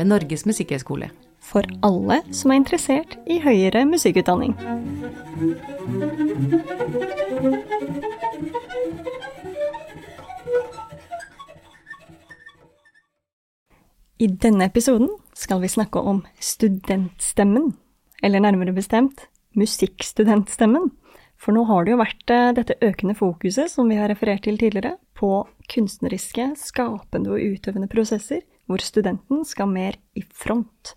ved Norges musikkhøgskole. For alle som er interessert i høyere musikkutdanning. I denne episoden skal vi snakke om studentstemmen, eller nærmere bestemt musikkstudentstemmen. For nå har det jo vært eh, dette økende fokuset, som vi har referert til tidligere, på kunstneriske, skapende og utøvende prosesser, hvor studenten skal mer i front.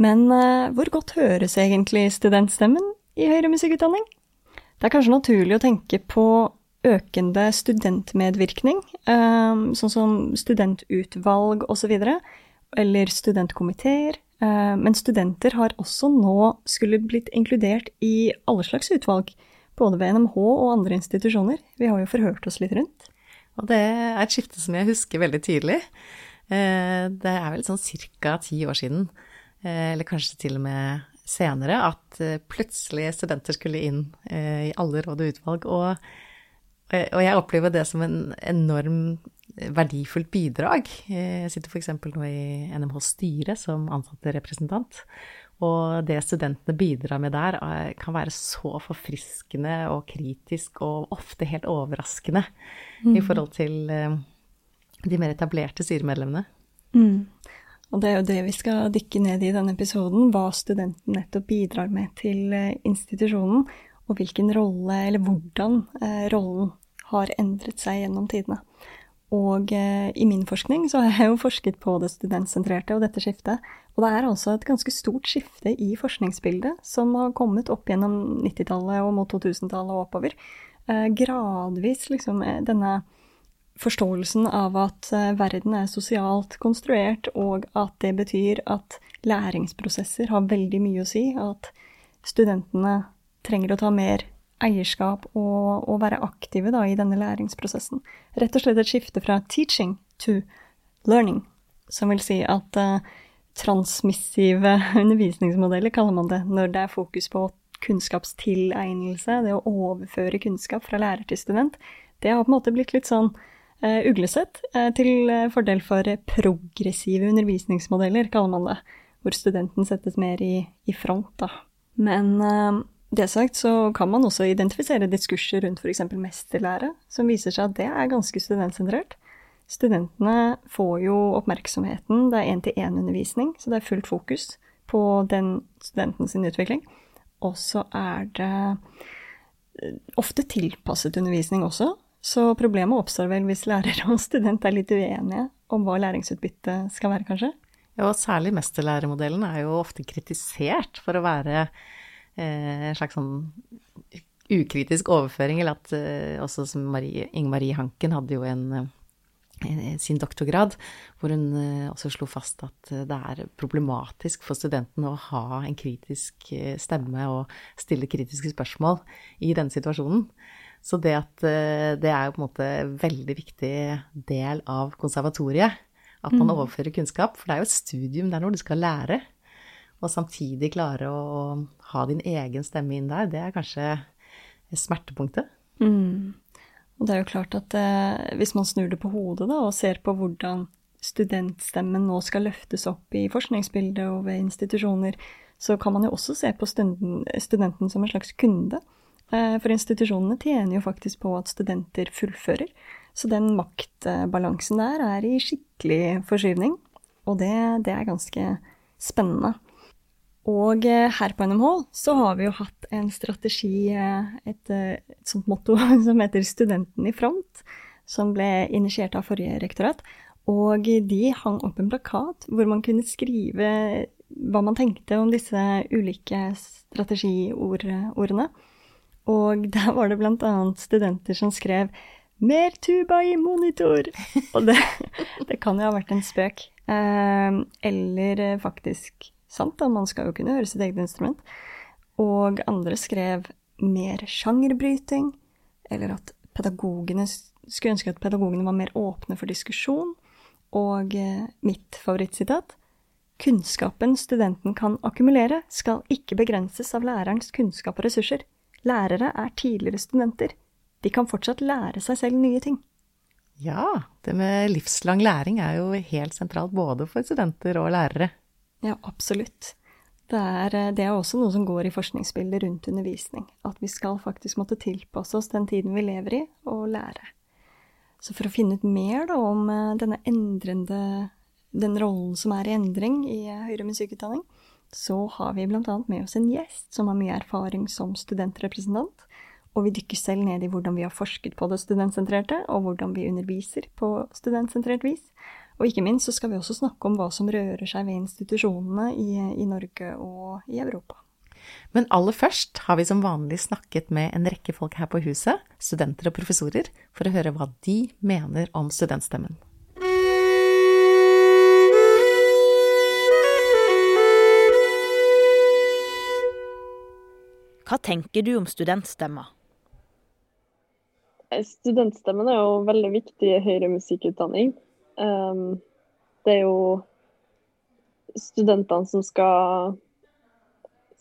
Men uh, hvor godt høres egentlig studentstemmen i høyere musikkutdanning? Det er kanskje naturlig å tenke på økende studentmedvirkning, um, sånn som studentutvalg osv., eller studentkomiteer. Uh, men studenter har også nå skulle blitt inkludert i alle slags utvalg, både ved NMH og andre institusjoner. Vi har jo forhørt oss litt rundt. Og det er et skifte som jeg husker veldig tydelig. Uh, det er vel sånn ca. ti år siden, uh, eller kanskje til og med senere, at plutselig studenter skulle inn i alle råd og utvalg. og og jeg opplever det som en enorm verdifullt bidrag. Jeg sitter f.eks. nå i NMHs styre som ansatterepresentant. Og det studentene bidrar med der, kan være så forfriskende og kritisk og ofte helt overraskende mm. i forhold til de mer etablerte styremedlemmene. Mm. Og det er jo det vi skal dykke ned i denne episoden, hva studenten nettopp bidrar med til institusjonen, og hvilken rolle, eller hvordan eh, rollen har endret seg gjennom tidene. Og eh, i min forskning så har jeg jo forsket på det studentsentrerte og dette skiftet. Og det er altså et ganske stort skifte i forskningsbildet som har kommet opp gjennom 90-tallet og mot 2000-tallet og oppover. Eh, gradvis liksom eh, denne forståelsen av at eh, verden er sosialt konstruert, og at det betyr at læringsprosesser har veldig mye å si. At studentene trenger å ta mer eierskap og, og være aktive da, i denne læringsprosessen. Rett og slett et skifte fra teaching to learning, som vil si at uh, transmissive undervisningsmodeller kaller man det, når det er fokus på kunnskapstilegnelse, det å overføre kunnskap fra lærer til student, det har på en måte blitt litt sånn uglesett, uh, til fordel for progressive undervisningsmodeller, kaller man det, hvor studenten settes mer i, i front, da. Men det sagt så kan man også identifisere diskurser rundt f.eks. mesterlære, som viser seg at det er ganske studentsentrert. Studentene får jo oppmerksomheten, det er én-til-én-undervisning, så det er fullt fokus på den studenten utvikling. Og så er det eh, ofte tilpasset undervisning også, så problemet oppstår vel hvis lærer og student er litt uenige om hva læringsutbyttet skal være, kanskje? Ja, og særlig mesterlæremodellen er jo ofte kritisert for å være Eh, en slags sånn ukritisk overføring, eller at eh, også som Marie, Inger Marie Hanken hadde jo en, en sin doktorgrad, hvor hun også slo fast at det er problematisk for studentene å ha en kritisk stemme og stille kritiske spørsmål i denne situasjonen. Så det at det er jo på en måte en veldig viktig del av konservatoriet. At man mm. overfører kunnskap. For det er jo et studium, det er noe du skal lære og samtidig klare å ha din egen stemme inn der, det er kanskje smertepunktet. Mm. Og det er jo klart at eh, hvis man snur det på hodet da, og ser på hvordan studentstemmen nå skal løftes opp i forskningsbildet og ved institusjoner, så kan man jo også se på studenten som en slags kunde. Eh, for institusjonene tjener jo faktisk på at studenter fullfører. Så den maktbalansen der er i skikkelig forskyvning. Og det, det er ganske spennende. Og eh, her på NMH så har vi jo hatt en strategi, eh, et, et sånt motto som heter 'Studenten i front', som ble initiert av forrige rektorat. Og de hang opp en plakat hvor man kunne skrive hva man tenkte om disse ulike strategiordene. Og der var det blant annet studenter som skrev 'Mer tuba i monitor'! Og det, det kan jo ha vært en spøk. Eh, eller faktisk sant, da, man skal jo kunne høre sitt eget instrument. Og andre skrev mer sjangerbryting, eller at pedagogene skulle ønske at pedagogene var mer åpne for diskusjon. Og eh, mitt favorittsitat Kunnskapen studenten kan akkumulere, skal ikke begrenses av lærerens kunnskap og ressurser. Lærere er tidligere studenter. De kan fortsatt lære seg selv nye ting. Ja, det med livslang læring er jo helt sentralt både for studenter og lærere. Ja, absolutt. Det er, eh, det er, også noe som går i forskningsbildet rundt undervisning. At vi skal faktisk måtte tilpasse oss den tiden vi lever i, og lære. Så for å finne ut mer da, om eh, denne endrende den rollen som er i endring i eh, høyere musikkutdanning, så har vi bl.a. med oss en gjest som har mye erfaring som studentrepresentant. Og vi dykker selv ned i hvordan vi har forsket på det studentsentrerte, og hvordan vi underviser på studentsentrert vis. Og ikke minst så skal vi også snakke om hva som rører seg ved institusjonene i, i Norge og i Europa. Men aller først har vi som vanlig snakket med en rekke folk her på huset, studenter og professorer, for å høre hva de mener om studentstemmen. Hva tenker du om studentstemmer? Studentstemmen er jo veldig viktig i høyere musikkutdanning. Um, det er jo studentene som skal,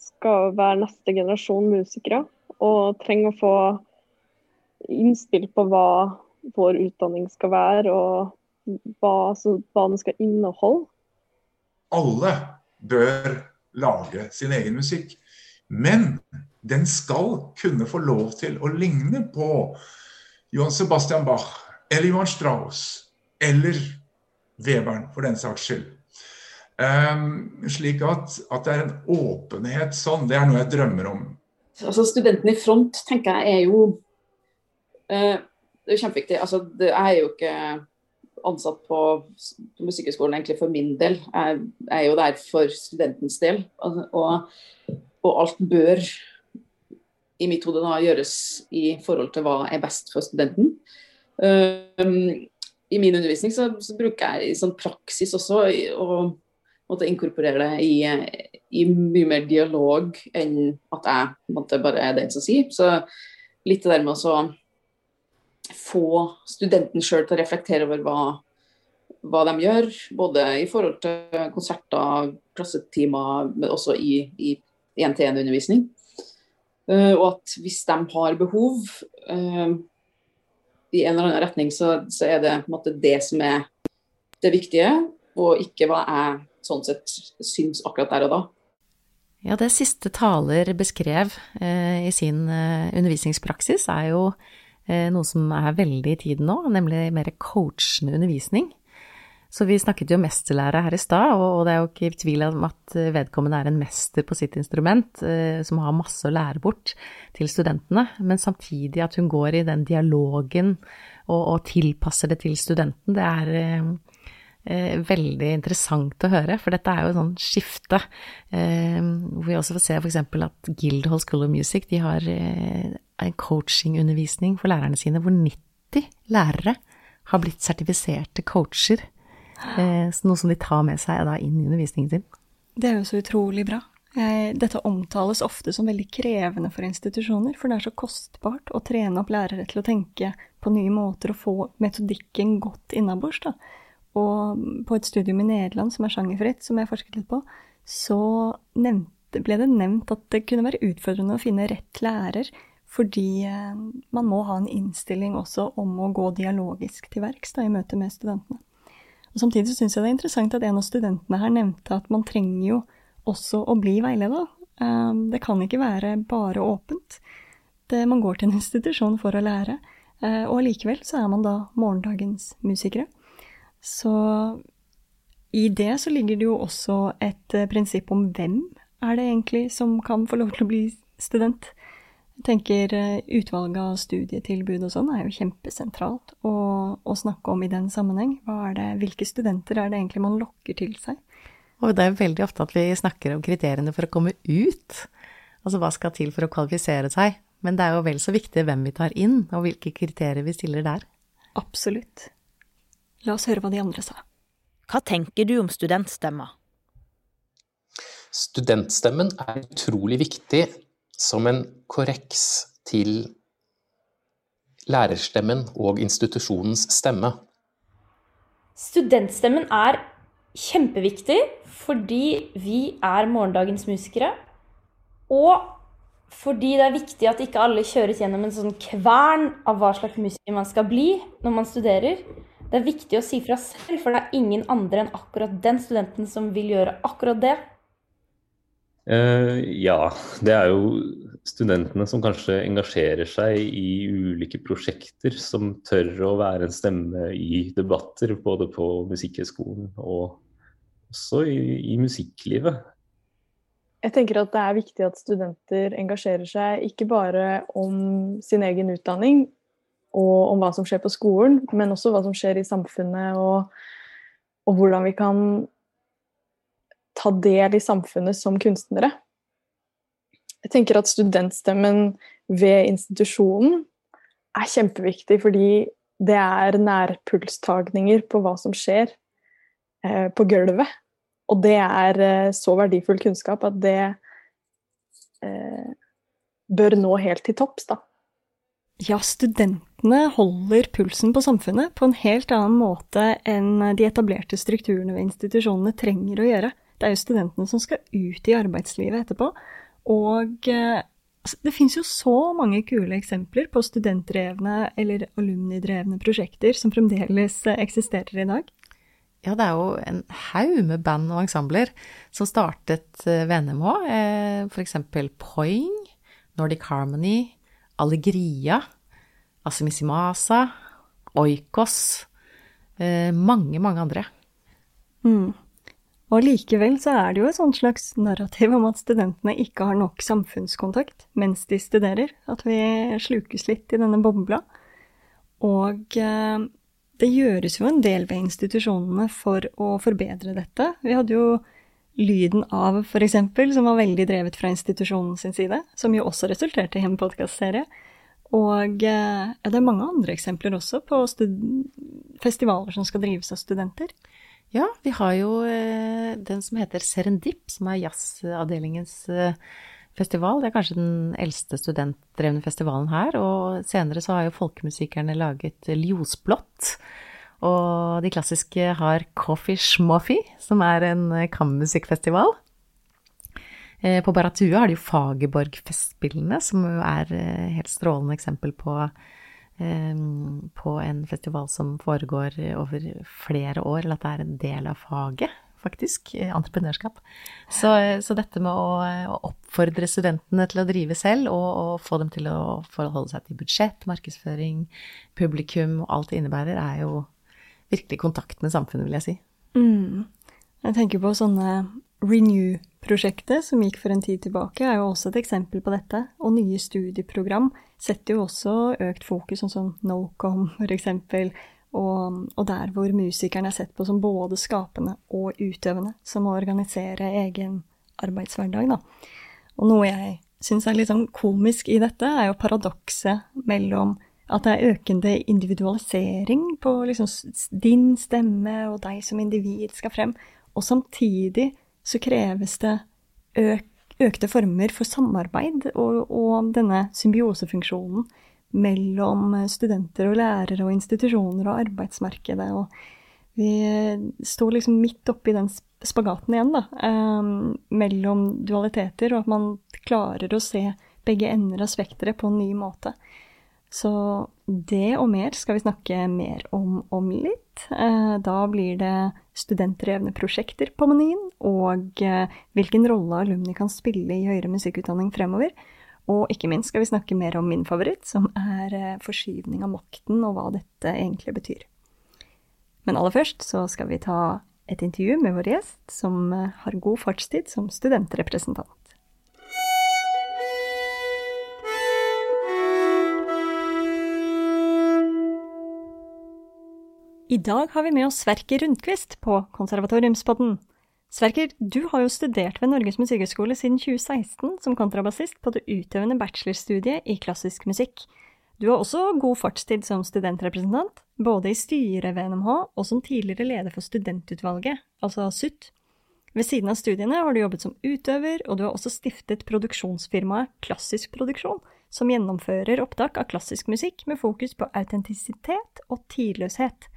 skal være neste generasjon musikere, og trenger å få innspill på hva vår utdanning skal være, og hva, så, hva den skal inneholde. Alle bør lage sin egen musikk, men den skal kunne få lov til å ligne på Johan Sebastian Bach eller Johan Strauss eller Weberen, for den saks skyld. Um, slik at, at, det er en åpenhet sånn, det er noe jeg drømmer om. Altså Studenten i front tenker jeg er jo uh, Det er kjempeviktig. Altså, det er jo ikke ansatt på, på Musikkhøgskolen egentlig for min del. Jeg, jeg, er jo der for studentens del. Altså, og, og, alt bør i mitt hode gjøres i forhold til hva er best for studenten. I min undervisning så, så bruker jeg sånn praksis også å måtte inkorporere det i, i, mye mer dialog enn at jeg måtte, bare er den som sier. Så litt det der med å få studenten sjøl til å reflektere over hva, hva de gjør, både i forhold til konserter, klassetimer, men også i, i én-til-én-undervisning. Uh, og at hvis de har behov, uh, i en eller annen retning, så, så er det måte det som er det viktige, og ikke hva jeg sånn sett syns akkurat der og da. Ja, det siste taler beskrev eh, i sin eh, undervisningspraksis, er jo eh, noe som er veldig i tiden nå, nemlig mer coachende undervisning. Så vi snakket jo mesterlære her i stad, og det er jo ikke tvil om at vedkommende er en mester på sitt instrument, eh, som har masse å lære bort til studentene, men samtidig at hun går i den dialogen og, og tilpasser det til studenten. Det er eh, eh veldig interessant å høre, for dette er jo et sånt skifte. Eh, hvor vi også får se f.eks. at Guildhall School of Music de har eh, en coachingundervisning for lærerne sine, hvor 90 lærere har blitt sertifiserte coacher Eh, noe som de tar med seg da inn i undervisningen sin. Det er jo så utrolig bra. Dette omtales ofte som veldig krevende for institusjoner, for det er så kostbart å trene opp lærere til å tenke på nye måter og få metodikken godt innabords. Og på et studium i Nederland som er sjangerfritt, som jeg forsket litt på, så nevnte, ble det nevnt at det kunne være utfordrende å finne rett lærer, fordi eh, man må ha en innstilling også om å gå dialogisk til verks i møte med studentene. Og Samtidig syns jeg det er interessant at en av studentene her nevnte at man trenger jo også å bli veileda. Ehm, det kan ikke være bare åpent. Det, man går til en institusjon for å lære, eh, og likevel så er man da morgendagens musikere. Så i det så ligger det jo også et eh, prinsipp om hvem er det egentlig som kan få lov til å bli student. Jeg tenker eh, Utvalget av studietilbud og sånn er jo kjempesentralt å, å, snakke om i den sammenheng. Det, hvilke studenter er det egentlig man lokker til seg? Og det er veldig ofte at vi snakker om kriteriene for å komme ut. Altså hva skal til for å kvalifisere seg. Men det er jo vel så viktig hvem vi tar inn, og hvilke kriterier vi stiller der. Absolutt. La oss høre hva de andre sa. Hva tenker du om studentstemma? Studentstemmen er utrolig viktig som en korreks til lærerstemmen og institusjonens stemme. Studentstemmen er kjempeviktig fordi vi er morgendagens musikere. Og fordi det er viktig at ikke alle kjøres gjennom en sånn kvern av hva slags musiker man skal bli når man studerer. Det er viktig å si fra selv, for det er ingen andre enn akkurat den studenten som vil gjøre akkurat det. Uh, ja, det er jo studentene som kanskje engasjerer seg i ulike prosjekter, som tør å være en stemme i debatter, både på Musikkhøgskolen og også i, i musikklivet. Jeg tenker at det er viktig at studenter engasjerer seg ikke bare om sin egen utdanning og om hva som skjer på skolen, men også hva som skjer i samfunnet, og, og hvordan vi kan ta del i samfunnet som kunstnere. Jeg tenker at studentstemmen ved institusjonen er kjempeviktig, fordi det er nærpulstagninger på hva som skjer eh, på gulvet. Og det er eh, så verdifull kunnskap at det eh, bør nå helt til topps, da. Ja, studentene holder pulsen på samfunnet på en helt annen måte enn de etablerte strukturene ved institusjonene trenger å gjøre. Det er jo studentene som skal ut i arbeidslivet etterpå. Og eh, det fins jo så mange kule eksempler på studentdrevne eller alumnidrevne prosjekter som fremdeles eh, eksisterer i dag. Ja, det er jo en haug med band og ensembler som startet eh, ved NMH. F.eks. Poing, Nordic Harmony, Allegria, Asimissimasa, Oikos. Mange, mange andre. Mm. Og likevel så er det jo et sånt slags narrativ om at studentene ikke har nok samfunnskontakt mens de studerer, at vi slukes litt i denne bobla. Og eh, det gjøres jo en del ved institusjonene for å forbedre dette. Vi hadde jo Lyden av, for eksempel, som var veldig drevet fra institusjonen sin side, som jo også resulterte i en podkastserie. Og eh, ja, det er mange andre eksempler også på festivaler som skal drives av studenter. Ja, vi har jo eh, den som heter Serendip, som er jazzavdelingens eh, festival. Det er kanskje den eldste studentdrevne festivalen her. Og senere så har jo folkemusikerne laget Ljosblått. Og de klassiske har Coffee Schmoffy, som er en eh, kammermusikkfestival. På Baratua har de jo Fagerborg-festspillene, som er helt strålende eksempel på på en festival som foregår over flere år, eller at det er en del av faget, faktisk, entreprenørskap. Så, så dette med å, oppfordre studentene til å drive selv, og, og, få dem til å forholde seg til budsjett, markedsføring, publikum og alt det innebærer, er jo virkelig kontakt med samfunnet, vil jeg si. Mm. Jeg tenker på sånne Renew-prosjektet, som gikk for en tid tilbake, er jo også et eksempel på dette. Og nye studieprogram setter jo også økt fokus, sånn som NoCom f.eks. Og, og der hvor musikerne er sett på som både skapende og utøvende, som å organisere egen arbeidshverdag, da. Og noe jeg syns er litt sånn komisk i dette, er jo paradokset mellom at det er økende individualisering på liksom din stemme og deg som individ skal frem, og samtidig så kreves det øk, økte former for samarbeid og, og, denne symbiosefunksjonen mellom studenter og lærere og institusjoner og arbeidsmarkedet. Og vi står liksom midt oppi den spagaten igjen, da, um, mellom dualiteter, og at man klarer å se begge ender av spekteret på en ny måte. Så det og mer skal vi snakke mer om om litt. Eh, da blir det studentdrevne prosjekter på menyen, og eh, hvilken rolle alumni kan spille i høyere musikkutdanning fremover. Og ikke minst skal vi snakke mer om min favoritt, som er eh, forskyvning av makten, og hva dette egentlig betyr. Men aller først så skal vi ta et intervju med vår gjest, som har god fartstid som studentrepresentant. I dag har vi med oss Sverker Rundqvist på Konservatoriumspodden. Sverker, du har jo studert ved Norges musikkhøgskole siden 2016 som kontrabassist på det utøvende bachelorstudiet i klassisk musikk. Du har også god fartstid som studentrepresentant, både i styret ved NMH og som tidligere leder for studentutvalget, altså SUT. Ved siden av studiene har du jobbet som utøver, og du har også stiftet produksjonsfirmaet Klassisk Produksjon, som gjennomfører opptak av klassisk musikk med fokus på autentisitet og tidløshet.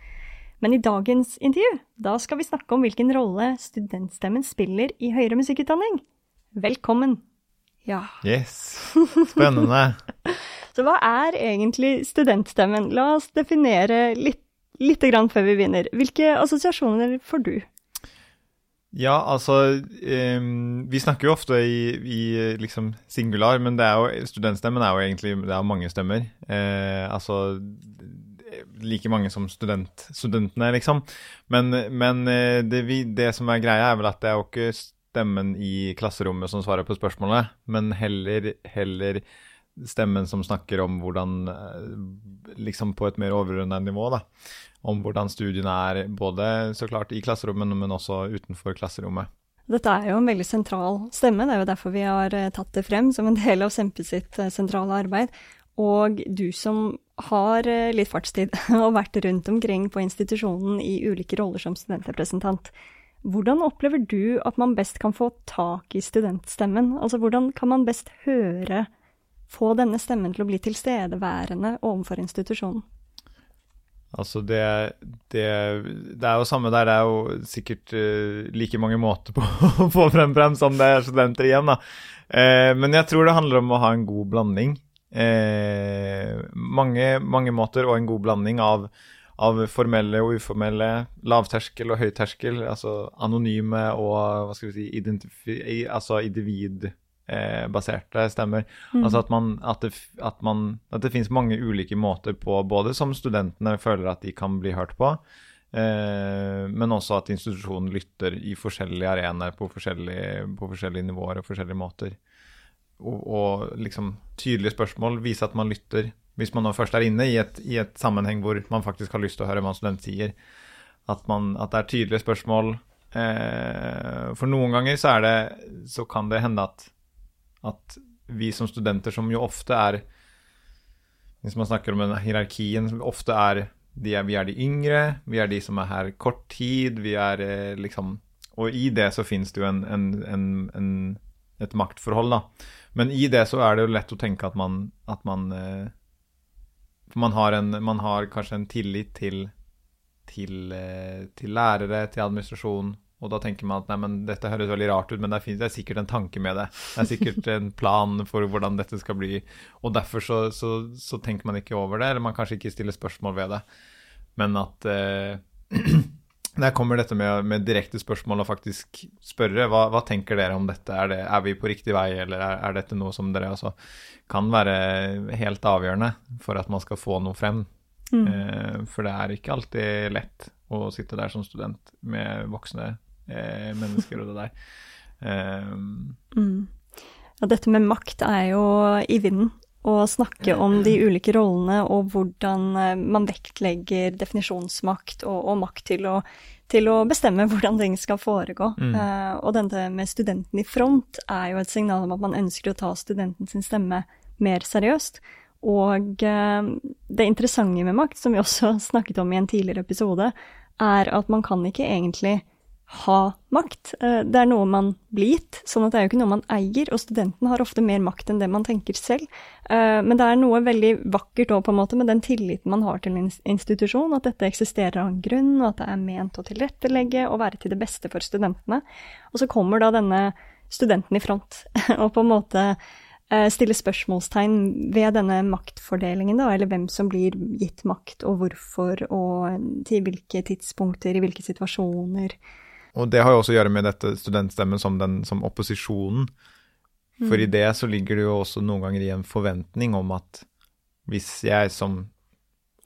Men i dagens intervju, da skal vi snakke om hvilken rolle studentstemmen spiller i høyere musikkutdanning. Velkommen! Ja. Yes. Spennende. Så hva er egentlig studentstemmen? La oss definere litt, litt grann før vi begynner. Hvilke assosiasjoner får du? Ja, altså um, Vi snakker jo ofte i, i liksom singular, men er jo, studentstemmen er jo egentlig Det er mange stemmer. Uh, altså like mange som student, studentene, liksom. Men, men eh, det, vi, det, som er greia, er vel at det er jo ikke stemmen i klasserommet som svarer på spørsmålet, men heller, heller stemmen som snakker om hvordan eh, Liksom på et mer overordnet nivå, da om hvordan studiene er, både så klart i klasserommet, men også utenfor klasserommet. Dette er jo en veldig sentral stemme, det er jo derfor vi har eh, tatt det frem som en del av Sempe sitt sentrale arbeid. Og du som har eh, litt fartstid og vært rundt omkring på institusjonen i ulike roller som studentrepresentant, hvordan opplever du at man best kan få tak i studentstemmen? Altså hvordan kan man best høre, få denne stemmen til å bli tilstedeværende overfor institusjonen? Altså det, det, det, er jo samme der. Det er jo sikkert uh, like mange måter på å få frem frem som det er studenter igjen, da. Uh, men jeg tror det handler om å ha en god blanding. Uh, mange, mange måter og en god blanding av, av formelle og uformelle, lavterskel og høyterskel, altså anonyme og hva skal vi si, altså individ eh, stemmer. Mm. Altså at, man, at, det, at, man, at det finnes mange ulike måter på, både som studentene føler at de kan bli hørt på, eh, men også at institusjonen lytter i forskjellige arenaer på på forskjellige nivåer og forskjellige måter. Og, og, liksom tydelige spørsmål vise at man lytter. Hvis man nå først er inne i et, i et sammenheng hvor man faktisk har lyst til å høre hva en student sier. At, man, at det er tydelige spørsmål. Eh, for noen ganger så, det, så kan det hende at at vi som studenter, som jo ofte er Hvis man snakker om en hierarkien, som ofte er, de Vi er de yngre, vi er de som er her kort tid, vi er eh, liksom Og i det så finnes det jo en, en, en, et maktforhold, da. Men i det så er det jo lett å tenke at man, at man For man har, en, man har kanskje en tillit til, til, eh, til lærere, til administrasjon, og da tenker man at nei, men dette høres veldig rart ut, men det er, det er, sikkert en tanke med det. Det er sikkert en plan for hvordan dette skal bli. Og derfor så, så, så tenker man ikke over det, eller man kanskje ikke stiller spørsmål ved det. Men at eh, Der kommer dette med, med, direkte spørsmål og faktisk spørre hva, hva tenker dere om dette. Er, det, er, vi på riktig vei, eller er, er dette noe som dere altså kan være helt avgjørende for at man skal få noe frem? Mm. Eh, for det er ikke alltid lett å sitte der som student med voksne eh, mennesker og det der. Eh, mm. Ja, dette med makt er jo i vinden. Å snakke om de ulike rollene og hvordan eh, man vektlegger definisjonsmakt og, og makt til å, til å, bestemme hvordan ting skal foregå. Mm. Uh, og dette med studenten i front er jo et signal om at man ønsker å ta studenten sin stemme mer seriøst. Og uh, det interessante med makt, som vi også snakket om i en tidligere episode, er at man kan ikke egentlig ha makt. Eh, det er noe man blir gitt, sånn at det er jo ikke noe man eier, og studenten har ofte mer makt enn det man tenker selv. Eh, men det er noe veldig vakkert òg, på en måte, med den tilliten man har til en institusjon, at dette eksisterer av en grunn, og at det er ment å tilrettelegge og være til det beste for studentene. Og så kommer da denne studenten i front, og på en måte stiller stille spørsmålstegn ved denne maktfordelingen, da, eller hvem som blir gitt makt, og hvorfor, og til hvilke tidspunkter, i hvilke situasjoner. Og det har jo også å gjøre med dette studentstemmen som, den, som opposisjonen. For i mm. det så ligger det jo også noen ganger i en forventning om at hvis jeg som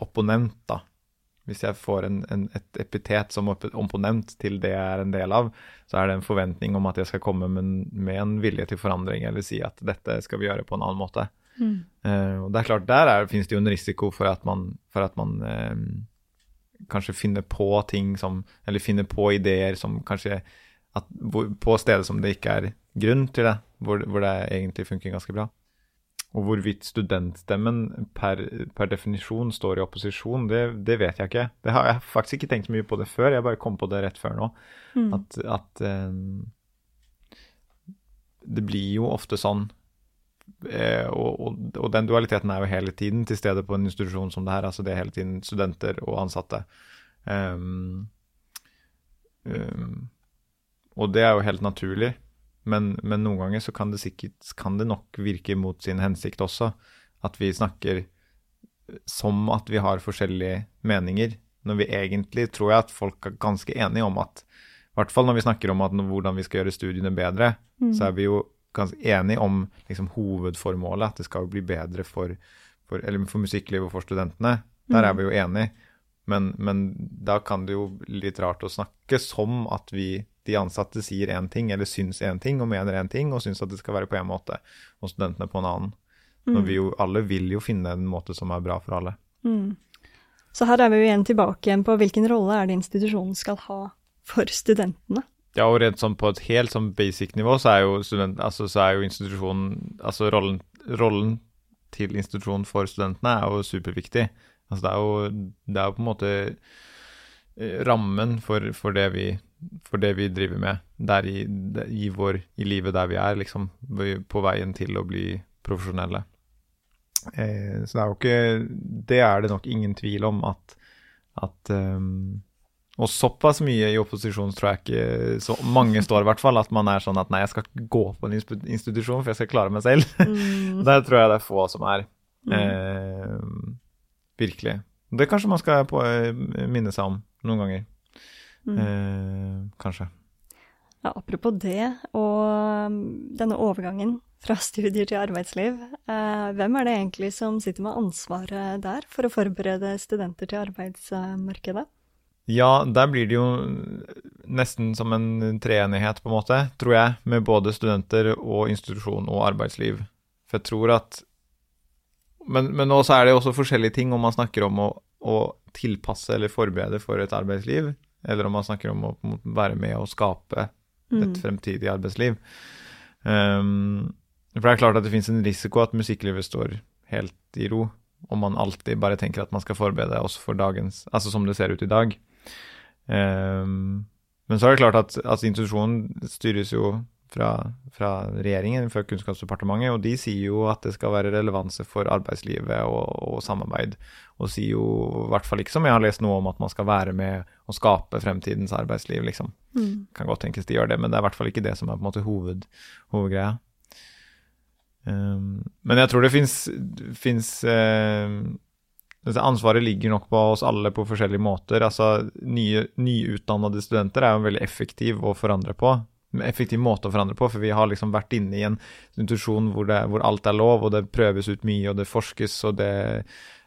opponent, da, hvis jeg får en, en, et epitet som opponent til det jeg er en del av, så er det en forventning om at jeg skal komme med, med en vilje til forandring, eller si at dette skal vi gjøre på en annen måte. Mm. Uh, og det er klart, Der er, finnes det jo en risiko for at man, for at man uh, kanskje finne på ting som Eller finne på ideer som kanskje at, På steder som det ikke er grunn til det, hvor, hvor det egentlig funker ganske bra. og hvorvidt studentstemmen per, per definisjon står i opposisjon, det, det, vet jeg ikke. Det har jeg faktisk ikke tenkt så mye på det før, jeg bare kom på det rett før nå. Mm. At, at um, det blir jo ofte sånn og, og, og, den dualiteten er jo hele tiden til stede på en institusjon som det her. Altså det er hele tiden studenter og ansatte. Um, um, og det er jo helt naturlig. Men, men, noen ganger så kan det, sikkert, kan det nok virke mot sin hensikt også. At vi snakker som at vi har forskjellige meninger. Når vi egentlig tror jeg at folk er ganske enige om at I hvert fall når vi snakker om at, hvordan vi skal gjøre studiene bedre, mm. så er vi jo ganske enige om liksom, hovedformålet, at det skal bli bedre for, for, for musikklivet og for studentene. Der er mm. vi jo enige. Men, men, da kan det jo bli litt rart å snakke som at vi de ansatte sier én ting, eller syns én ting og mener én ting, og syns at det skal være på én måte, og studentene på en annen. Mm. Når vi jo alle vil jo finne en måte som er bra for alle. Mm. Så her er vi jo igjen tilbake igjen på hvilken rolle er det institusjonen skal ha for studentene? Ja, og rent sånn på et helt sånn basic nivå så er jo, student, altså, så er jo institusjonen Altså rollen, rollen, til institusjonen for studentene er jo superviktig. Altså det er jo, det er jo på en måte eh, rammen for, for det vi for det vi driver med der i, i, vår, i livet der vi er, liksom, på veien til å bli profesjonelle. Eh, så det er jo ikke Det er det nok ingen tvil om at, at um, Og såpass mye i opposisjon tror jeg ikke så mange står, i hvert fall, at man er sånn at nei, jeg skal ikke gå på en institusjon, for jeg skal klare meg selv. Mm. Der tror jeg det er få som er. Mm. Eh, virkelig. Det kanskje man skal på, eh, minne seg om noen ganger. Mm. Eh, kanskje. Ja, apropos det, og um, denne overgangen fra studier til arbeidsliv. Eh, hvem er det egentlig som sitter med ansvaret der for å forberede studenter til arbeidsmarkedet? Ja, der blir det jo nesten som en treenighet, på en måte, tror jeg, med både studenter og institusjon og arbeidsliv. For jeg tror at Men, men også er det også forskjellige ting om man snakker om å, å tilpasse eller forberede for et arbeidsliv, eller om man snakker om å være med og skape et mm. fremtidig arbeidsliv. Um, for det er klart at det finnes en risiko at musikklivet står helt i ro, om man alltid bare tenker at man skal forberede oss for dagens Altså som det ser ut i dag. Um, men så er det klart at, at institusjonen styres jo fra, fra, regjeringen, fra Kunnskapsdepartementet, og de sier jo at det skal være relevanse for arbeidslivet og, og, samarbeid. Og sier jo i hvert fall ikke som jeg har lest noe om at man skal være med og skape fremtidens arbeidsliv, liksom. Mm. Kan godt tenkes de gjør det, men det er i hvert fall ikke det som er på en måte hoved, hovedgreia. Um, men jeg tror det fins uh, Ansvaret ligger nok på oss alle på forskjellige måter. Altså, nye, Nyutdannede studenter er jo veldig effektiv å forandre på effektiv måte å forandre på, for vi har liksom vært inne i en institusjon hvor, det, hvor alt er lov, og det prøves ut mye, og det forskes, og det,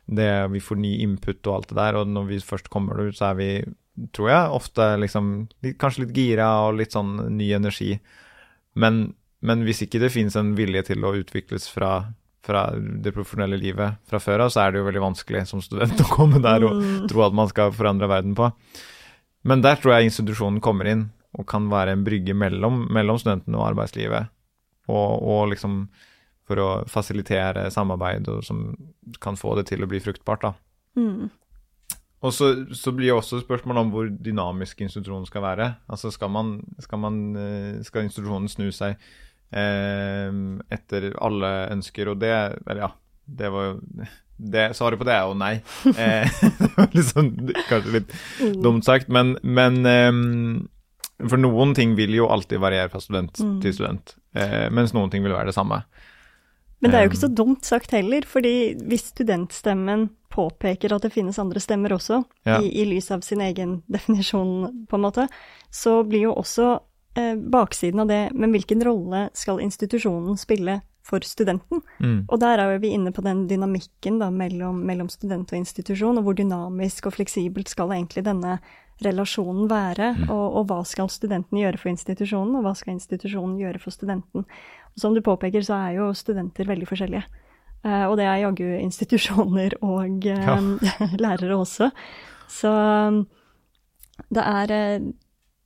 det, vi får ny input og alt det der, og når vi først kommer ut, så er vi, tror jeg, ofte liksom litt, kanskje litt gira og litt sånn ny energi. Men, men hvis ikke det finnes en vilje til å utvikles fra, fra det profesjonelle livet fra før av, så er det jo veldig vanskelig som student å komme der og mm. tro at man skal forandre verden på. Men der tror jeg institusjonen kommer inn og kan være en brygge mellom, mellom studentene og arbeidslivet. Og, og, liksom for å fasilitere samarbeid og som kan få det til å bli fruktbart, da. Mm. Og så, så, blir det også spørsmål om hvor dynamisk institusjonen skal være. Altså skal man, skal, man, eh, skal institusjonen snu seg etter alle ønsker, og det Eller ja, det var jo det, Svaret på det er jo nei. Eh, det var liksom, kanskje litt mm. dumt sagt, men, men eh, for noen ting vil jo alltid variere fra student mm. til student, eh, mens noen ting vil være det samme. Men det er jo ikke så dumt sagt heller, fordi hvis studentstemmen påpeker at det finnes andre stemmer også, ja. i, i, lys av sin egen definisjon, på en måte, så blir jo også baksiden av det Men hvilken rolle skal institusjonen spille for studenten? Mm. Og der er vi inne på den dynamikken da, mellom, mellom student og institusjon, og hvor dynamisk og fleksibelt skal egentlig denne relasjonen være, mm. og, og, hva skal studenten gjøre for institusjonen, og hva skal institusjonen gjøre for studenten. Og som du påpeker, så er jo studenter veldig forskjellige. Uh, og det er jaggu institusjoner og uh, ja. lærere også. Så um, det er,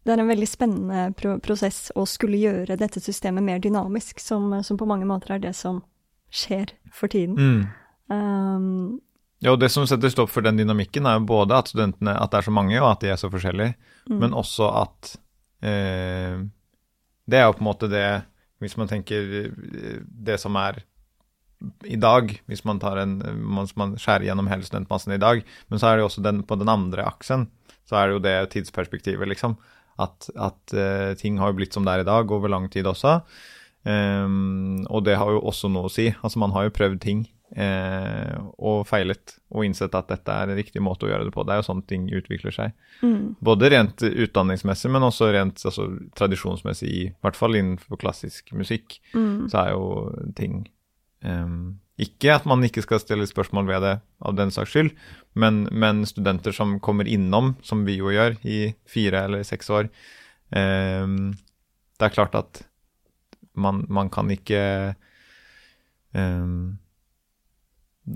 det er en veldig spennende pro prosess å skulle gjøre dette systemet mer dynamisk, som, som, på mange måter er det som skjer for tiden. Mm. Um, Ja, og det som setter stopp for den dynamikken, er jo både at studentene at det er så mange, og at de er så forskjellige, Mm. men også at eh, Det er jo på en måte det Hvis man tenker eh, det som er i dag, hvis man tar en Hvis man skjærer gjennom hele studentmassen i dag, men så er det jo også den på den andre aksen, så er det jo det tidsperspektivet, liksom. At, at uh, ting har blitt som det er i dag, over lang tid også. Um, og det har jo også noe å si. Altså, man har jo prøvd ting eh, og feilet, og innsett at dette er en riktig måte å gjøre det på. Det er jo sånn ting utvikler seg. Mm. Både rent utdanningsmessig, men også rent altså, tradisjonsmessig, i hvert fall innenfor klassisk musikk, Mm. så er jo ting um, Ikke at man ikke skal stille spørsmål ved det av den saks skyld, men, men studenter som kommer innom, som vi jo gjør, i fire eller seks år eh, Det er klart at man, man kan ikke eh,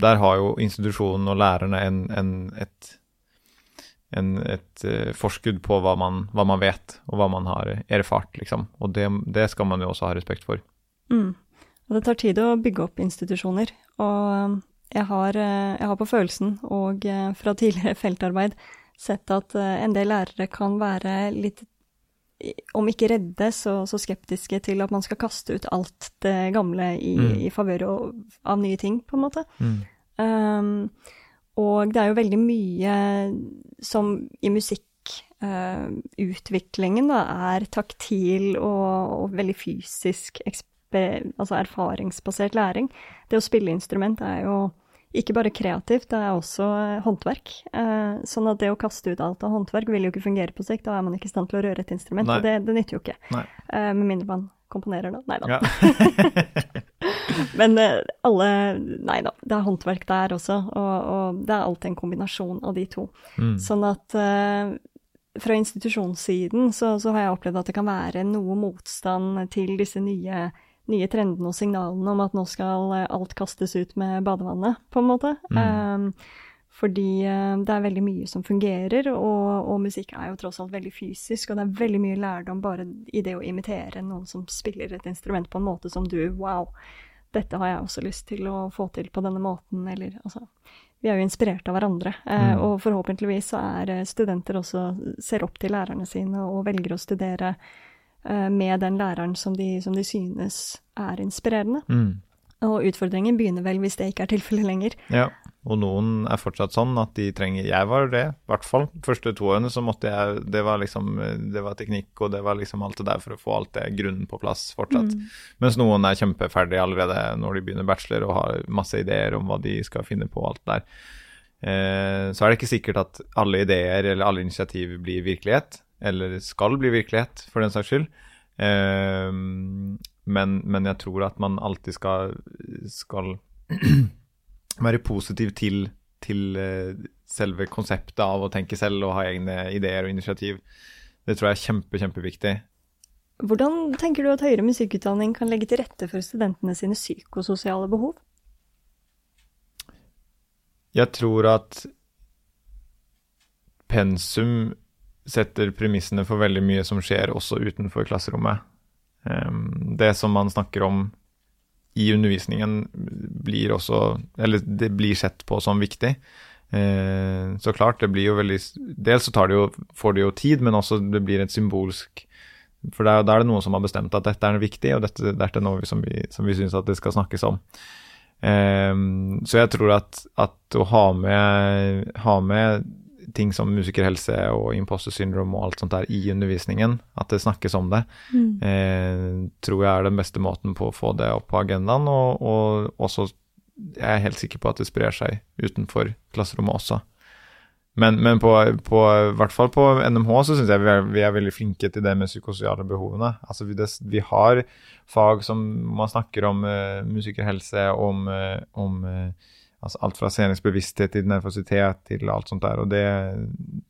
Der har jo institusjonen og lærerne en, en, et, en, et eh, forskudd på hva man, hva man vet, og hva man har erfart, liksom. Og det, det skal man jo også ha respekt for. Mm. Og det tar tid å bygge opp institusjoner. Og jeg har, eh, jeg har på følelsen, og eh, fra tidligere feltarbeid, sett at eh, en del lærere kan være litt, om ikke redde, så, så skeptiske til at man skal kaste ut alt det gamle i, Mm. i favør av nye ting, på en måte. Mm. Um, og det er jo veldig mye som i musikkutviklingen da, er taktil og, og veldig fysisk, altså erfaringsbasert læring. Det å spille instrument er jo ikke bare kreativt, det er også eh, håndverk. Eh, sånn at det å kaste ut alt av håndverk vil jo ikke fungere på sikt, da er man ikke i stand til å røre et instrument, Nei. og det, det nytter jo ikke. Nei. Eh, med mindre man komponerer, da. Nei da. Ja. Men alle Nei da, det er håndverk der også, og, og det er alltid en kombinasjon av de to. Mm. Sånn at fra institusjonssiden så, så har jeg opplevd at det kan være noe motstand til disse nye, nye trendene og signalene om at nå skal eh, alt kastes ut med badevannet, på en måte. Mm. Um, fordi eh, det er veldig mye som fungerer, og, og musikk er jo tross alt veldig fysisk, og det er veldig mye lærdom bare i det å imitere noen som spiller et instrument på en måte som du Wow, dette har jeg også lyst til å få til på denne måten, eller altså Vi er jo inspirert av hverandre, eh, Mm. og forhåpentligvis så er studenter også ser opp til lærerne sine og velger å studere med den læreren som de, som de synes er inspirerende. Mm. Og utfordringen begynner vel hvis det ikke er tilfellet lenger. Ja, og noen er fortsatt sånn at de trenger Jeg var det, i hvert fall. Første to årene så måtte jeg Det var liksom Det var teknikk, og det var liksom alt det der for å få alt det grunnen på plass fortsatt. Mm. Mens noen er kjempeferdige allerede når de begynner bachelor og har masse ideer om hva de skal finne på, og alt der. Eh, så er det ikke sikkert at alle ideer eller alle initiativ blir virkelighet, eller skal bli virkelighet, for den saks skyld. Eh, men, men jeg tror at man alltid skal, skal være positiv til, til eh, selve konseptet av å tenke selv og ha egne ideer og initiativ. Det tror jeg er kjempe, kjempeviktig. Hvordan tenker du at høyere musikkutdanning kan legge til rette for studentene sine psykososiale behov? Jeg tror at pensum setter premissene for veldig mye som skjer også utenfor klasserommet. Det som man snakker om i undervisningen, blir også Eller det blir sett på som viktig. Eh, så klart, det blir jo veldig Dels så det jo, får det jo tid, men også det blir et symbolsk For da er det noen som har bestemt at dette er viktig, og dette, dette er noe som vi, som vi syns at det skal snakkes om. Så jeg tror at, at å ha med, ha med ting som musikerhelse og imposter syndrome og alt sånt der i undervisningen, at det snakkes om det, eh, tror jeg er den beste måten på å få det opp på agendaen. Og, og også jeg er helt sikker på at det sprer seg utenfor klasserommet også. Men, men på, på, i hvert fall på NMH så syns jeg vi er, vi er veldig flinke til det med psykososiale behovene. Altså vi, det, vi har fag som man snakker om uh, musikerhelse, om, uh, om eh, altså alt fra seningsbevissthet til nervøsitet til alt sånt der. Og det,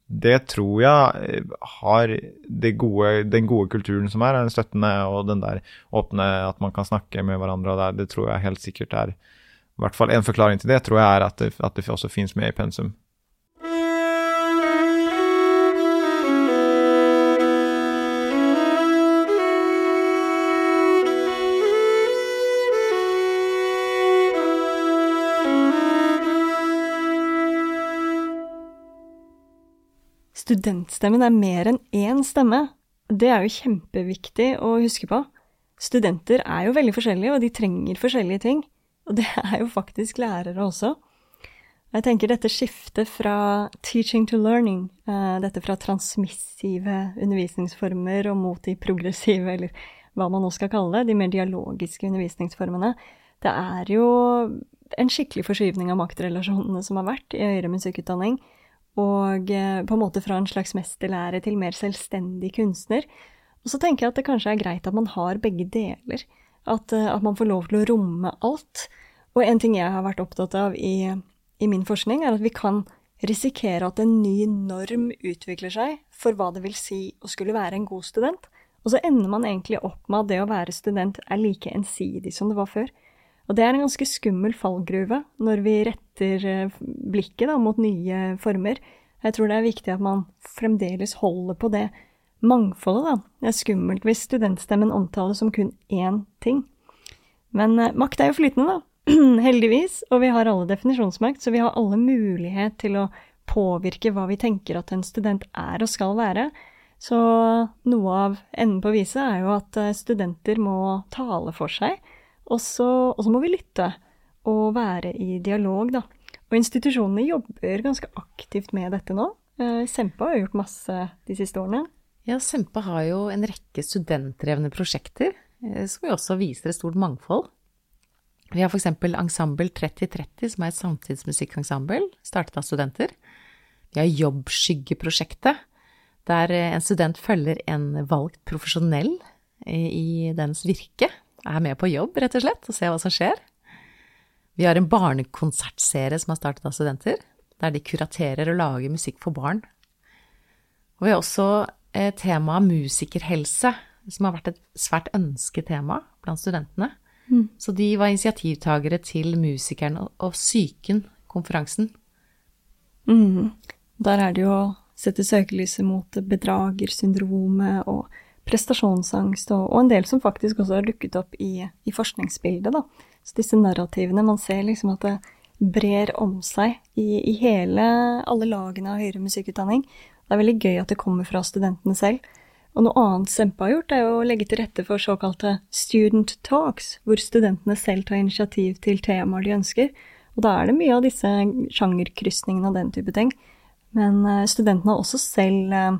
det tror jeg eh, har gode, den gode kulturen som er, den støttende og den der åpne, at man kan snakke med hverandre, det, det tror jeg helt sikkert er i hvert fall en forklaring til det tror jeg er at det, at det også finnes med i pensum. Studentstemmen er mer enn én stemme. Det er jo kjempeviktig å huske på. Studenter er jo veldig forskjellige, og de trenger forskjellige ting. Og det er jo faktisk lærere også. Jeg tenker dette skiftet fra teaching to learning, eh, dette fra transmissive undervisningsformer og mot de progressive, eller hva man nå skal kalle det, de mer dialogiske undervisningsformene, det er jo en skikkelig forskyvning av maktrelasjonene som har vært i høyere musikkutdanning. Og eh, på en måte fra en slags mesterlære til mer selvstendig kunstner. Og så tenker jeg at det kanskje er greit at man har begge deler. At, eh, at man får lov til å romme alt. Og en ting jeg har vært opptatt av i i min forskning, er at vi kan risikere at en ny norm utvikler seg for hva det vil si å skulle være en god student, og så ender man egentlig opp med at det å være student er like ensidig som det var før. Og det er en ganske skummel fallgruve når vi retter eh, blikket da, mot nye former. Jeg tror det er viktig at man fremdeles holder på det mangfoldet, da. Det er skummelt hvis studentstemmen omtales som kun én ting. Men eh, makt er jo flytende, da. heldigvis, og vi har alle definisjonsmakt, så vi har alle mulighet til å påvirke hva vi tenker at en student er og skal være. Så noe av enden på viset er jo at eh, studenter må tale for seg, og så, må vi lytte og være i dialog, da. Og institusjonene jobber ganske aktivt med dette nå. Eh, Sempa har gjort masse de siste årene. Ja, Sempa har jo en rekke studentdrevne prosjekter, eh, som jo også viser et stort mangfold. Vi har f.eks. Ensemble 3030, som er et samtidsmusikkensemble startet av studenter. Vi har Jobbskyggeprosjektet, der en student følger en valgt profesjonell i dens virke. Er med på jobb, rett og slett, og ser hva som skjer. Vi har en barnekonsertserie som er startet av studenter, der de kuraterer og lager musikk for barn. Og vi har også temaet musikerhelse, som har vært et svært ønsket tema blant studentene. Mm. Så de var initiativtagere til Musikeren og Psyken-konferansen. Mm. Der er det jo å sette søkelyset mot bedragersyndromet og prestasjonsangst, og, og, en del som faktisk også har dukket opp i, i forskningsbildet. Da. Så disse narrativene, man ser liksom at det brer om seg i, i hele, alle lagene av høyere musikkutdanning. Det er veldig gøy at det kommer fra studentene selv. Og noe annet Sempe har gjort, er å legge til rette for såkalte student talks, hvor studentene selv tar initiativ til temaer de ønsker. Og da er det mye av disse sjangerkrysningene og den type ting. Men eh, studentene har også selv eh,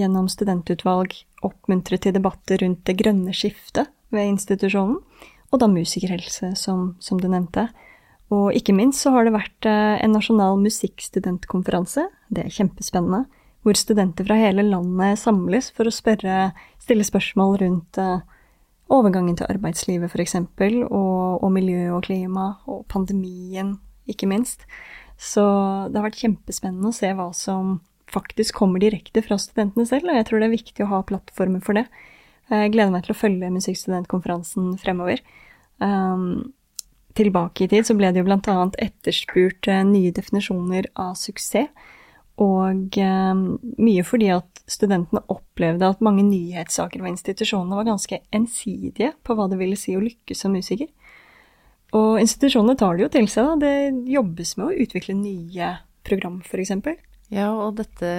gjennom studentutvalg oppmuntret til debatter rundt det grønne skiftet ved institusjonen, og da musikerhelse, som, som du nevnte. Og ikke minst så har det vært eh, en nasjonal musikkstudentkonferanse. Det er kjempespennende hvor studenter fra hele landet samles for å spørre, stille spørsmål rundt uh, overgangen til arbeidslivet, f.eks., og, og miljø og klima, og pandemien, ikke minst. Så det har vært kjempespennende å se hva som faktisk kommer direkte fra studentene selv, og jeg tror det er viktig å ha plattformer for det. Jeg gleder meg til å følge musikkstudentkonferansen fremover. Um, tilbake i tid så ble det jo annet etterspurt uh, nye definisjoner av suksess. Og eh, mye fordi at studentene opplevde at mange nyhetssaker ved institusjonene var ganske ensidige på hva det ville si å lykkes som musiker. Og institusjonene tar det jo til seg, da. Det jobbes med å utvikle nye program, f.eks. Ja, og dette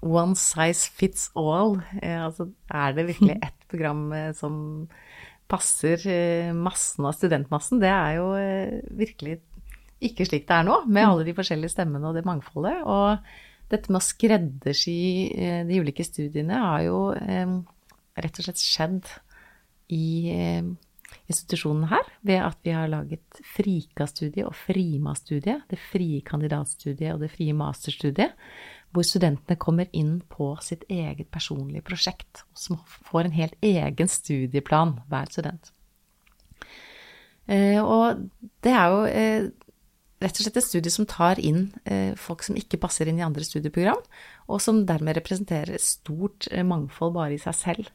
one size fits all, eh, altså er det virkelig ett program eh, som passer eh, massen av studentmassen? Det er jo eh, virkelig ikke slik det er nå, med alle de forskjellige stemmene og det mangfoldet. Og dette med å skreddersy eh, de ulike studiene har jo eh, rett og slett skjedd i eh, institusjonen her ved at vi har laget FRIKA-studiet og FRIMA-studiet, det frie kandidatstudiet og det frie masterstudiet, hvor studentene kommer inn på sitt eget personlige prosjekt, som får en helt egen studieplan, hver student. Og det er jo rett og slett et studie som tar inn eh, folk som ikke passer inn i andre studieprogram, og som dermed representerer stort eh, mangfold bare i seg selv.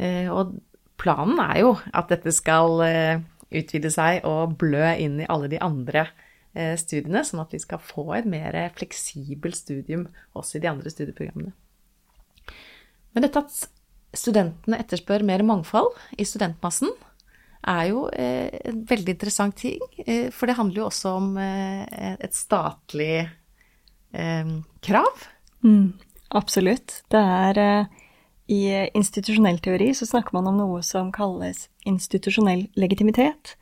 Eh, og planen er jo at dette skal eh, utvide seg og blø inn i alle de andre eh, studiene, sånn at vi skal få et mer fleksibelt studium også i de andre studieprogrammene. Men dette at studentene etterspør mer mangfold i studentmassen, er jo eh, en veldig interessant ting. For det handler jo også om et statlig krav Mm, absolutt. Det er I institusjonell teori så snakker man om noe som kalles institusjonell legitimitet.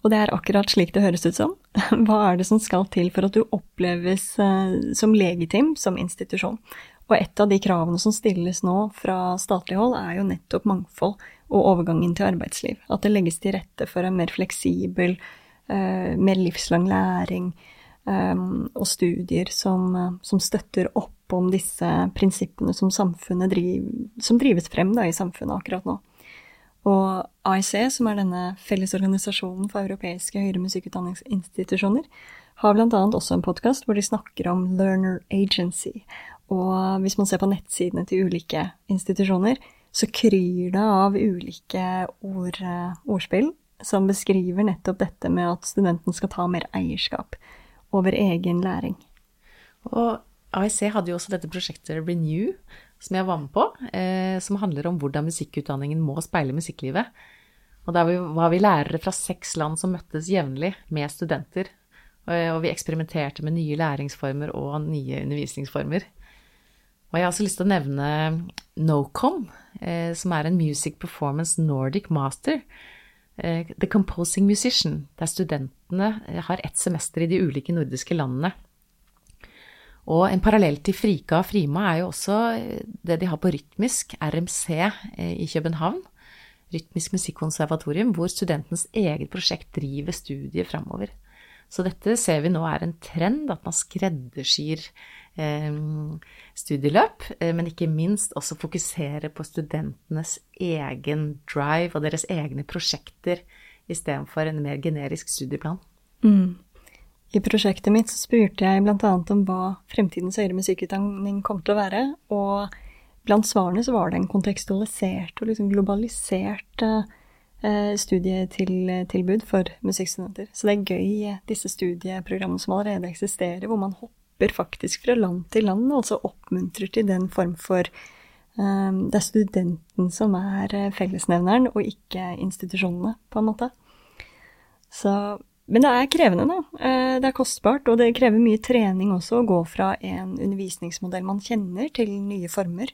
Og det er akkurat slik det høres ut som. Hva er det som skal til for at du oppleves uh, som legitim som institusjon? Og et av de kravene som stilles nå fra statlig hold, er jo nettopp mangfold og overgangen til arbeidsliv. At det legges til rette for en mer fleksibel, uh, mer livslang læring og studier som, som, støtter opp om disse prinsippene som, driv, som drives frem da, i samfunnet akkurat nå. Og AIC, som er denne fellesorganisasjonen for europeiske høyere musikkutdanningsinstitusjoner, har annet også en podkast hvor de snakker om learner agency. Og hvis man ser på nettsidene til ulike institusjoner, så kryr det av ulike ord, eh, ordspill som beskriver nettopp dette med at studenten skal ta mer eierskap over egen læring. Og AIC hadde jo også dette prosjektet Renew, som jeg var med på, eh, som handler om hvordan musikkutdanningen må speile musikklivet. Og da var vi lærere fra seks land som møttes jevnlig med studenter. Og vi eksperimenterte med nye læringsformer og nye undervisningsformer. Og jeg har også lyst til å nevne NoCom, eh, som er en Music Performance Nordic Master. Eh, The Composing Musician, der studentene har ett semester i de ulike nordiske landene. Og en parallell til Frika og Frima er jo også eh, det de har på rytmisk, RMC, i København. Rytmisk musikkonservatorium, hvor studentens eget prosjekt driver studiet framover. Så dette ser vi nå er en trend, at man skreddersyr eh, studieløp, eh, men ikke minst også fokusere på studentenes egen drive og deres egne prosjekter istedenfor en mer generisk studieplan. Mm. I prosjektet mitt spurte jeg bl.a. om hva fremtidens høyere musikkutdanning kom til å være, og blant svarene så var det en kontekstualisert og liksom globalisert Eh, studietilbud for musikkstudenter. Så det er gøy, eh, disse studieprogrammene som allerede eksisterer, hvor man hopper faktisk fra land til land, og altså oppmuntrer til den form for um, Det er studenten som er fellesnevneren, og ikke institusjonene, på en måte. Så men det er krevende, da. Det er kostbart, og det krever mye trening også å gå fra en undervisningsmodell man kjenner, til nye former.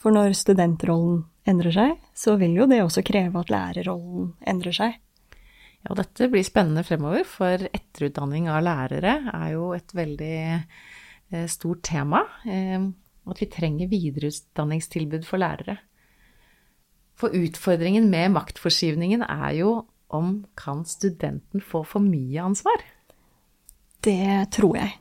For når studentrollen endrer seg, så vil jo det også kreve at lærerrollen endrer seg. Ja, dette blir spennende fremover, for etterutdanning av lærere er jo et veldig eh, stort tema. Eh, at vi trenger videreutdanningstilbud for lærere. For utfordringen med maktforskyvningen er jo om kan studenten få for mye ansvar? Det tror jeg.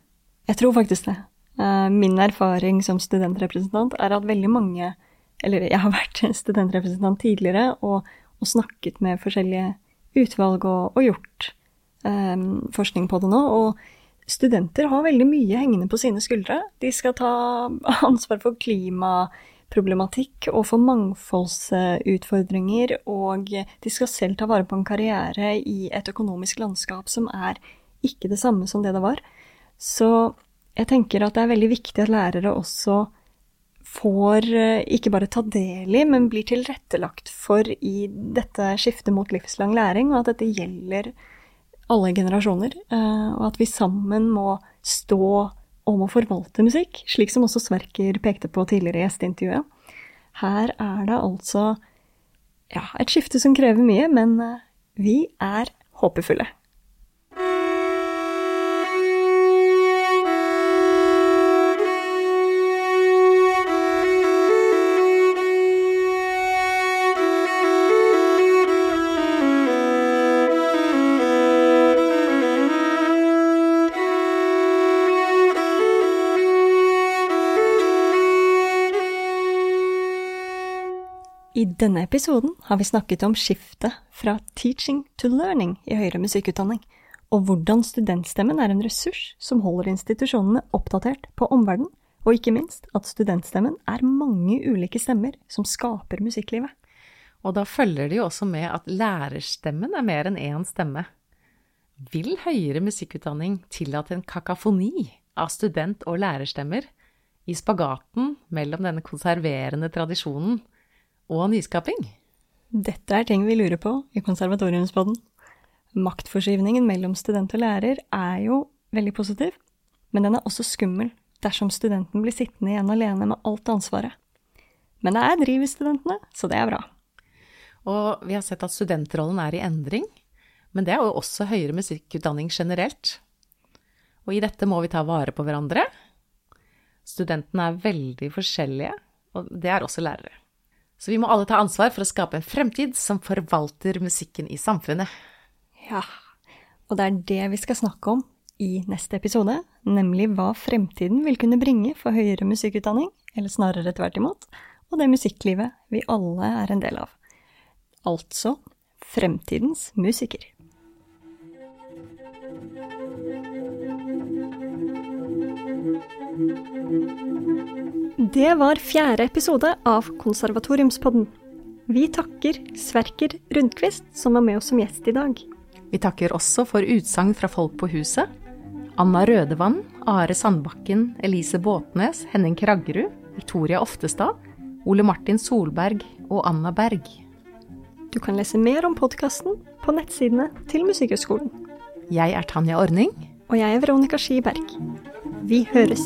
Jeg tror faktisk det. Eh, min erfaring som studentrepresentant er at veldig mange Eller jeg har vært studentrepresentant tidligere og, og snakket med forskjellige utvalg og, og gjort um, forskning på det nå. Og studenter har veldig mye hengende på sine skuldre. De skal ta ansvar for klimaproblematikk og for mangfoldsutfordringer, og de skal selv ta vare på en karriere i et økonomisk landskap som er ikke det samme som det det var. Så jeg tenker at det er veldig viktig at lærere også får eh, ikke bare ta del i, men blir tilrettelagt for i dette skiftet mot livslang læring, og at dette gjelder alle generasjoner. Eh, og at vi sammen må stå om å forvalte musikk, slik som også Sverker pekte på tidligere i gjesteintervjuet. Her er det altså ja, et skifte som krever mye, men eh, vi er håpefulle. Denne episoden har vi snakket om skiftet fra teaching to learning i høyere musikkutdanning, og hvordan studentstemmen er en ressurs som holder institusjonene oppdatert på omverdenen, og ikke minst at studentstemmen er mange ulike stemmer som skaper musikklivet. Og da følger det jo også med at lærerstemmen er mer enn én stemme. Vil høyere musikkutdanning tillate en kakafoni av student- og lærerstemmer i spagaten mellom denne konserverende tradisjonen og nyskaping. Dette er ting vi lurer på i Konservatoriumspodden. Maktforskyvningen mellom student og lærer er jo veldig positiv, men den er også skummel, dersom studenten blir sittende igjen alene med alt ansvaret. Men det er driv i studentene, så det er bra. Og vi har sett at studentrollen er i endring, men det er jo også høyere musikkutdanning generelt. Og i dette må vi ta vare på hverandre. Studentene er veldig forskjellige, og det er også lærere. Så vi må alle ta ansvar for å skape en fremtid som forvalter musikken i samfunnet. Ja, og det er det vi skal snakke om i neste episode, nemlig hva fremtiden vil kunne bringe for høyere musikkutdanning, eller snarere tvert imot, og det musikklivet vi alle er en del av. Altså fremtidens musiker. Det var fjerde episode av Konservatoriumspodden. Vi takker Sverker Rundquist, som var med oss som gjest i dag. Vi takker også for utsagn fra folk på huset. Anna Rødevann, Are Sandbakken, Elise Båtnes, Henning Kraggerud, Victoria Oftestad, Ole Martin Solberg og Anna Berg. Du kan lese mer om podkasten på nettsidene til Musikkhøgskolen. Jeg er Tanja Ordning. Og jeg er Veronica Skiberg. Vi høres.